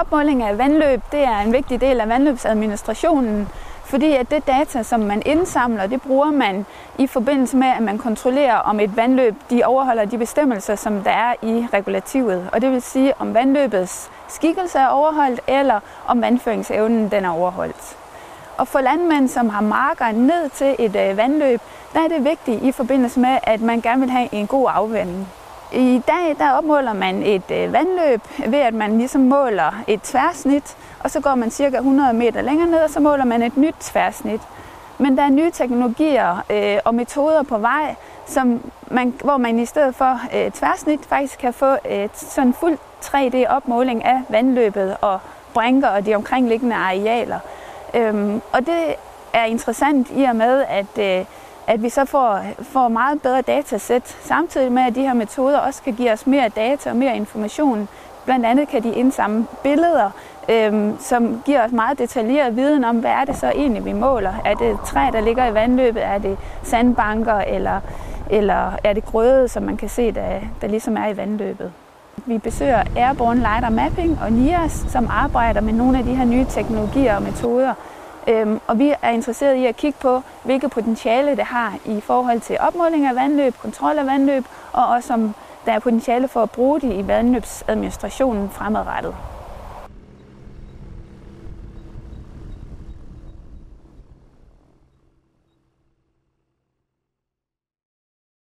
Opmåling af vandløb det er en vigtig del af vandløbsadministrationen, fordi at det data, som man indsamler, det bruger man i forbindelse med, at man kontrollerer, om et vandløb de overholder de bestemmelser, som der er i regulativet. Og det vil sige, om vandløbets skikkelse er overholdt, eller om vandføringsevnen den er overholdt. Og for landmænd, som har marker ned til et øh, vandløb, der er det vigtigt i forbindelse med, at man gerne vil have en god afvanding. I dag der opmåler man et øh, vandløb ved, at man ligesom måler et tværsnit, og så går man cirka 100 meter længere ned, og så måler man et nyt tværsnit. Men der er nye teknologier øh, og metoder på vej, som man, hvor man i stedet for øh, tværsnit faktisk kan få et sådan fuld 3D-opmåling af vandløbet og brænker og de omkringliggende arealer. Øhm, og det er interessant i og med, at, øh, at vi så får, får meget bedre datasæt, samtidig med, at de her metoder også kan give os mere data og mere information. Blandt andet kan de indsamle billeder, øhm, som giver os meget detaljeret viden om, hvad er det så egentlig, vi måler. Er det træ, der ligger i vandløbet? Er det sandbanker? Eller, eller er det grøde, som man kan se, der, der ligesom er i vandløbet? Vi besøger Airborne Lidar Mapping og NIAS, som arbejder med nogle af de her nye teknologier og metoder. Øhm, og vi er interesseret i at kigge på, hvilke potentiale det har i forhold til opmåling af vandløb, kontrol af vandløb, og også om der er potentiale for at bruge det i vandløbsadministrationen fremadrettet.